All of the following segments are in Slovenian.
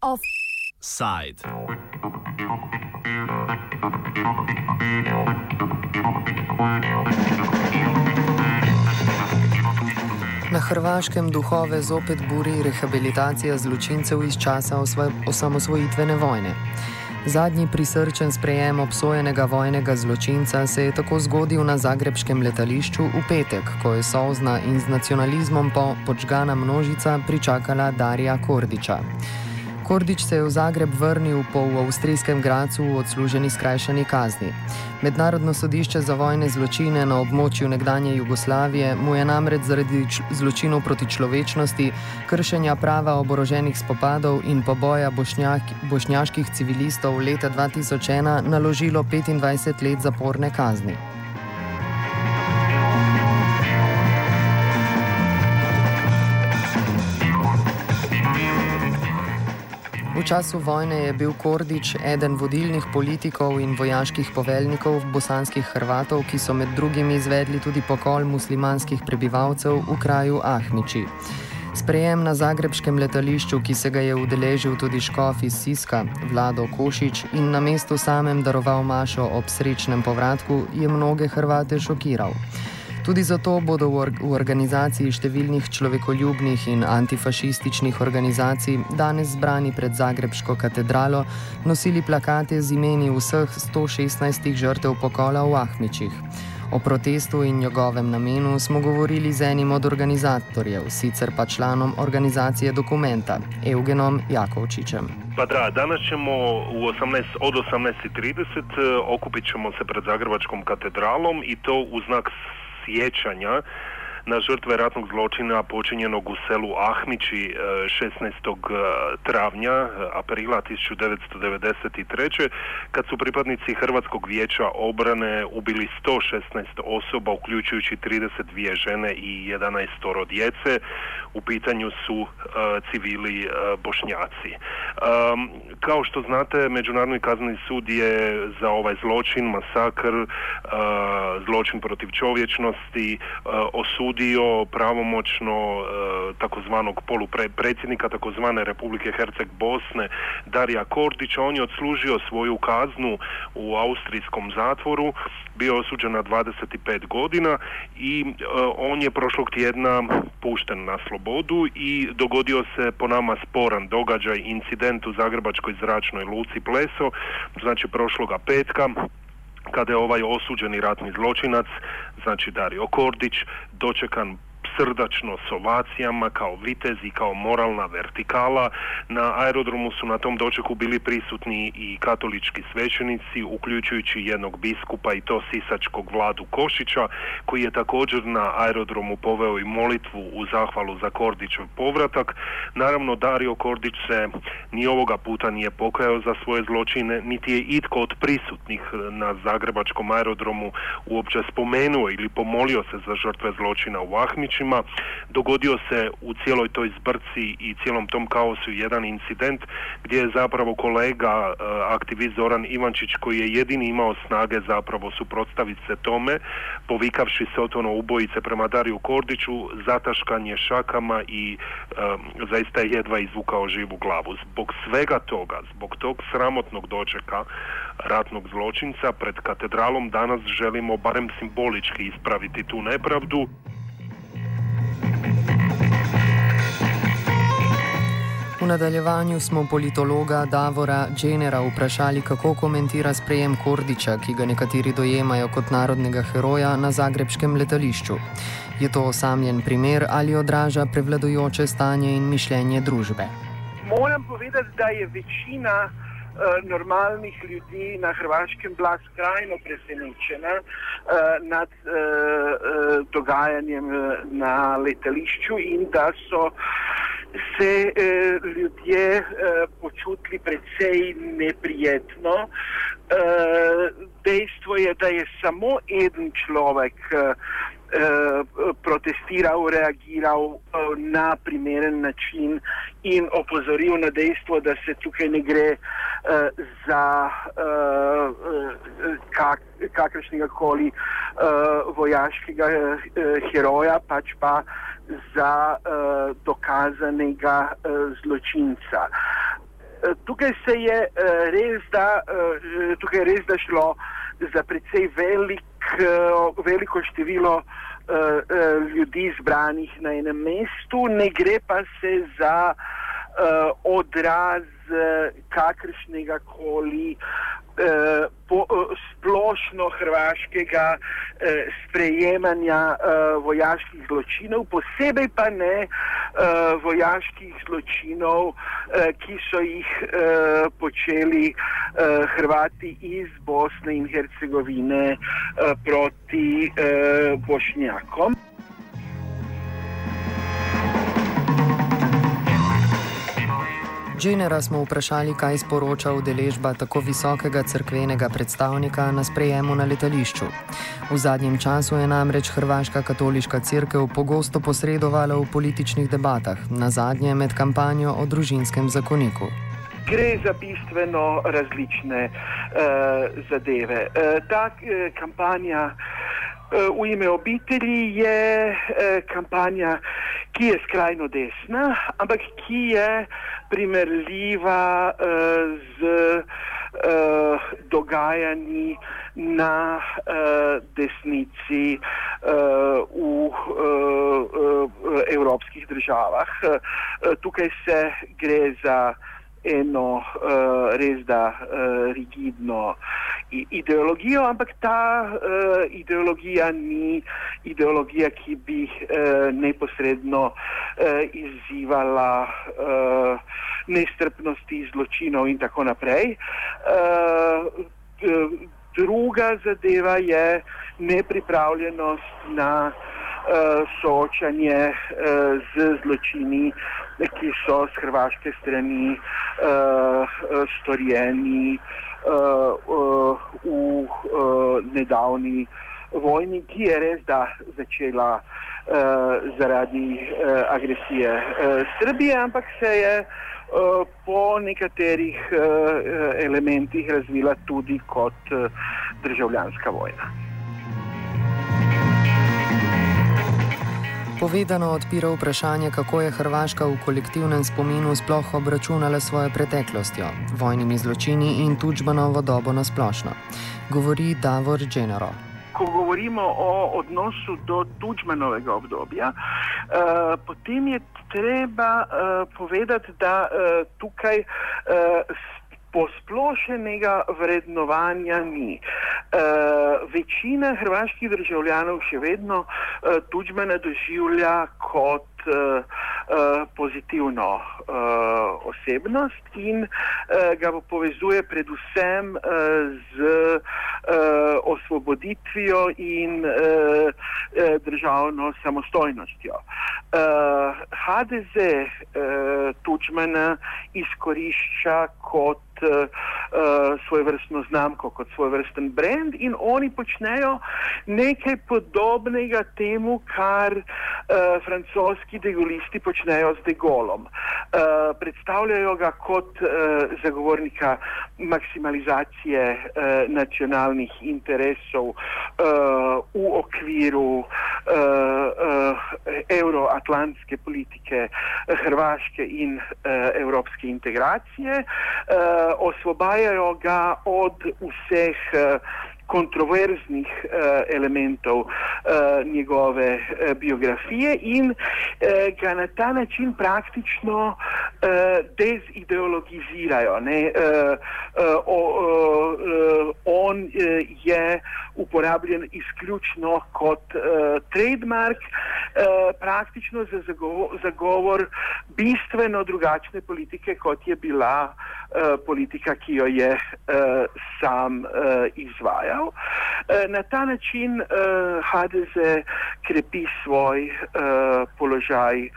Offside. Na Hrvaškem duhove zopet buri rehabilitacija zločincev iz časa osamosvojitvene vojne. Zadnji prisrčen sprejem obsojenega vojnega zločinca se je tako zgodil na zagrebskem letališču v petek, ko je sozna in z nacionalizmom po počgana množica pričakala Darija Kordiča. Kordič se je v Zagreb vrnil po v avstrijskem Gracu v odsluženi skrajšani kazni. Mednarodno sodišče za vojne zločine na območju nekdanje Jugoslavije mu je namreč zaradi zločinov proti človečnosti, kršenja prava oboroženih spopadov in poboja bošnjak, bošnjaških civilistov leta 2001 naložilo 25 let zaporne kazni. V času vojne je bil Kordič eden vodilnih politikov in vojaških poveljnikov bosanskih Hrvatov, ki so med drugim izvedli tudi pokol muslimanskih prebivalcev v kraju Ahmiči. Sprejem na zagrebskem letališču, ki se ga je udeležil tudi škof iz Siska, Vlado Košič in na mestu samem daroval Mašo ob srečnem povratku, je mnoge Hrvate šokiral. Tudi zato bodo v, or v organizaciji številnih človekoljubnih in antifašističnih organizacij danes zbrani pred Zagrebsko katedralo nosili plakate z imeni vseh 116 žrtev pokola v Ahmičih. O protestu in njegovem namenu smo govorili z enim od organizatorjev, sicer pa članom organizacije dokumenta, Eugenom Jakovčičem. Pa da, danes ćemo 18, od 18.30 okupit ćemo se pred Zagrebačkom katedralom i to u znak sjećanja na žrtve ratnog zločina počinjenog u selu Ahmići 16. E, e, travnja e, aprila 1993. kad su pripadnici Hrvatskog vijeća obrane ubili 116 osoba uključujući 32 žene i 11 djece. U pitanju su civili bošnjaci. Kao što znate, Međunarodni kazneni sud je za ovaj zločin, masakr, zločin protiv čovječnosti osudio osudio pravomoćno e, takozvanog polupredsjednika takozvane Republike Herceg Bosne Darija Kordića. On je odslužio svoju kaznu u austrijskom zatvoru, bio osuđen na 25 godina i e, on je prošlog tjedna pušten na slobodu i dogodio se po nama sporan događaj, incident u Zagrebačkoj zračnoj luci Pleso, znači prošloga petka kada je ovaj osuđeni ratni zločinac, znači Dario Kordić, dočekan srdačno s ovacijama kao vitez i kao moralna vertikala. Na aerodromu su na tom dočeku bili prisutni i katolički svećenici, uključujući jednog biskupa i to sisačkog vladu Košića, koji je također na aerodromu poveo i molitvu u zahvalu za Kordićev povratak. Naravno, Dario Kordić se ni ovoga puta nije pokajao za svoje zločine, niti je itko od prisutnih na zagrebačkom aerodromu uopće spomenuo ili pomolio se za žrtve zločina u Ahmiću Dogodio se u cijeloj toj zbrci i cijelom tom kaosu jedan incident gdje je zapravo kolega e, aktivist Zoran Ivančić koji je jedini imao snage zapravo suprotstaviti se tome povikavši se od ono ubojice prema Dariju Kordiću zataškan je šakama i e, zaista je jedva izvukao živu glavu. Zbog svega toga, zbog tog sramotnog dočeka ratnog zločinca pred katedralom danas želimo barem simbolički ispraviti tu nepravdu. Nadaljevanju smo politologa Davora Dženera vprašali, kako komentira sprejem Kordiča, ki ga nekateri dojemajo kot narodnega heroja na zagrebskem letališču. Je to osamljen primer ali odraža prevladujoče stanje in mišljenje družbe? Moram povedati, da je večina uh, normalnih ljudi na Hrvaškem bila skrajno presenečena uh, nad uh, uh, dogajanjem na letališču in da so se eh, ljudje eh, počutili precej neprijetno. Eh, dejstvo je, da je samo en človek eh, protestiral, reagiral na primeren način in opozoril na dejstvo, da se tukaj ne gre za kak, kakršnega koli vojaškega heroja, pač pa za dokazanega zločinca. Tukaj se je res, da, tukaj je res da šlo za precej velik, veliko število ljudi zbranih na enem mestu, ne gre pa se za odraz kakršnega koli Eh, po, eh, splošno hrvaškega eh, sprejemanja eh, vojaških zločinov, posebej pa ne eh, vojaških zločinov, eh, ki so jih eh, počeli eh, Hrvati iz Bosne in Hercegovine eh, proti eh, Bošnjakom. Dženera smo vprašali, kaj sporoča udeležba tako visokega crkvenega predstavnika na sprejemu na letališču. V zadnjem času je namreč Hrvaška katoliška crkva pogosto posredovala v političnih debatah, na zadnje med kampanjo o družinskem zakoniku. Gre za bistveno različne uh, zadeve. Uh, ta uh, kampanja uh, v ime obitelji je uh, kampanja, ki je skrajno desna, ampak ki je primerljiva uh, z uh, dogajanji na uh, desnici uh, v uh, uh, evropskih državah. Uh, tukaj se gre za eno uh, res da uh, rigidno ideologijo, ampak ta uh, ideologija ni ideologija, ki bi uh, neposredno uh, izzivala uh, nestrpnosti, zločinov in tako naprej. Uh, druga zadeva je nepripravljenost na uh, soočanje uh, z zločini, ki so z hrvaške strani uh, storjeni v nedavni vojni, ki je res da začela zaradi agresije Srbije, ampak se je po nekaterih elementih razvila tudi kot državljanska vojna. Povedano odpira vprašanje, kako je Hrvaška v kolektivnem spominu sploh obračunala svojo preteklostjo, vojnimi zločini in tučbanovo dobo na splošno. Govori Davor Genero. Ko govorimo o odnosu do tučmanovega obdobja, uh, potem je treba uh, povedati, da uh, tukaj uh, posplošenega vrednovanja ni. Uh, večina hrvaških državljanov še vedno uh, Tudžmana doživlja kot uh, pozitivno uh, osebnost in uh, ga povezuje predvsem uh, z uh, osvoboditvijo in uh, uh, državno samostojnostjo. Uh, HDZ uh, Tudžmana izkorišča kot uh, svoj vrstno znamko, kot svoj vrsten brand in oni počnejo nekaj podobnega temu, kar uh, francoski degolisti počnejo z degolom. Uh, predstavljajo ga kot uh, zagovornika maksimalizacije uh, nacionalnih interesov uh, v okviru uh, uh, euroatlantske politike Hrvaške in uh, evropske integracije. Uh, osvobajajo ga od vseh uh, kontroverznih uh, elementov uh, njegove uh, biografije in uh, ga na ta način praktično uh, dezideologizirajo. Uh, uh, uh, on uh, je uporabljen izključno kot uh, trademark, uh, praktično za zagovor, zagovor bistveno drugačne politike, kot je bila uh, politika, ki jo je uh, sam uh, izvajal držav. Eh, na ta način uh, eh, HDZ krepi svoj uh, položaj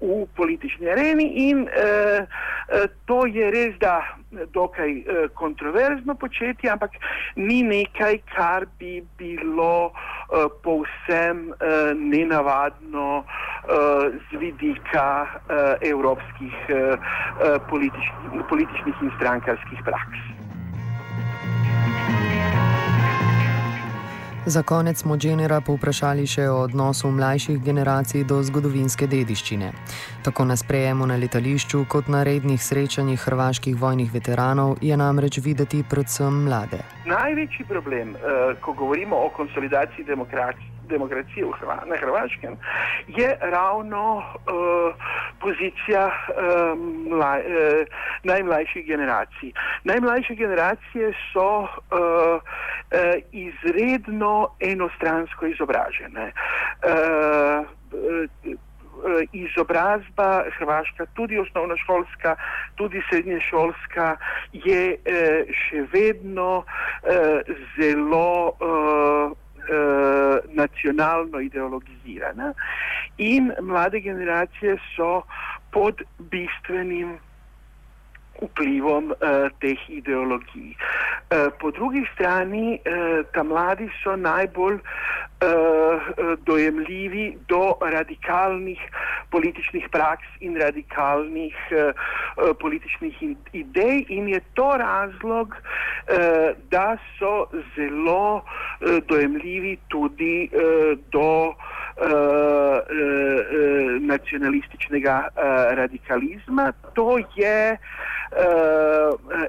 v politični areni in to je res, da dokaj kontroverzno početje, ampak ni nekaj, kar bi bilo povsem nenavadno z vidika evropskih političnih in strankarskih praks. Za konec smo Dženera povprašali še o odnosu mlajših generacij do zgodovinske dediščine. Tako na sprejemu na letališču, kot na rednih srečanjih hrvaških vojnih veteranov, je namreč videti predvsem mlade. Največji problem, uh, ko govorimo o konsolidaciji demokracije demokracije Hrva, na Hrvaškem, je ravno uh, pozicija uh, mlaj, uh, najmlajših generacij. Najmlajše generacije so uh, uh, izredno enostransko izobražene. Uh, uh, Izobrazba Hrvaška, tudi osnovnošolska, tudi srednješolska, je še vedno zelo nacionalno ideologizirana in mlade generacije so pod bistvenim vplivom uh, teh ideologij. Uh, po drugi strani, uh, ta mladi so najbolj uh, dojemljivi do radikalnih političnih praks in radikalnih uh, političnih idej in je to razlog, uh, da so zelo uh, dojemljivi tudi uh, do uh, uh, nacionalističnega uh, radikalizma. To je uh,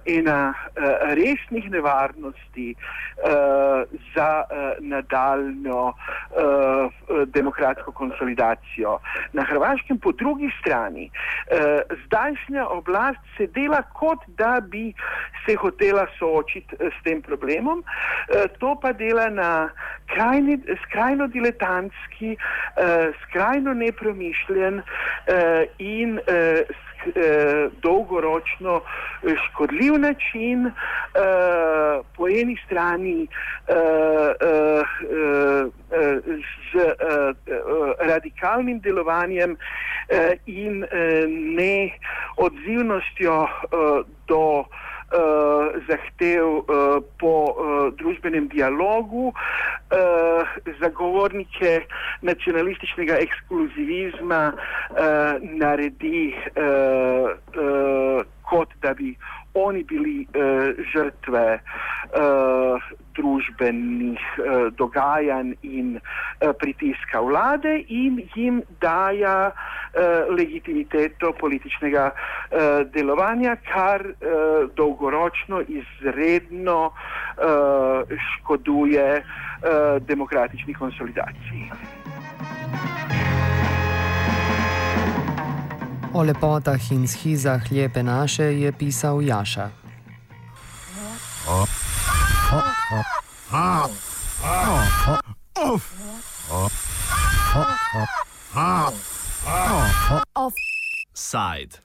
ena uh, resnih nevarnosti uh, za uh, nadaljno uh, demokratsko konsolidacijo. Na Hrvaškem, po drugi strani, uh, zdajšnja oblast se dela, kot da bi se hotela soočiti s tem problemom, uh, to pa dela na krajni, skrajno diletantski, uh, skrajno nepromišljen uh, in uh, eh, dolgoročno eh, škodljiv način, eh, po eni strani eh, eh, eh, z eh, radikalnim delovanjem eh, in eh, neodzivnostjo eh, do uh, zahtev uh, po uh, družbenem dialogu, uh, zagovornike nacionalističnega ekskluzivizma uh, naredi uh, uh, kot da bi oni bili uh, žrtve uh, družbenih uh, dogajanj in uh, pritiska vlade in jim daja uh, legitimiteto političnega uh, delovanja, kar uh, dolgoročno izredno uh, škoduje uh, demokratični konsolidaciji. O lepotah in schizah lepe naše je pisal Jaša. Offside.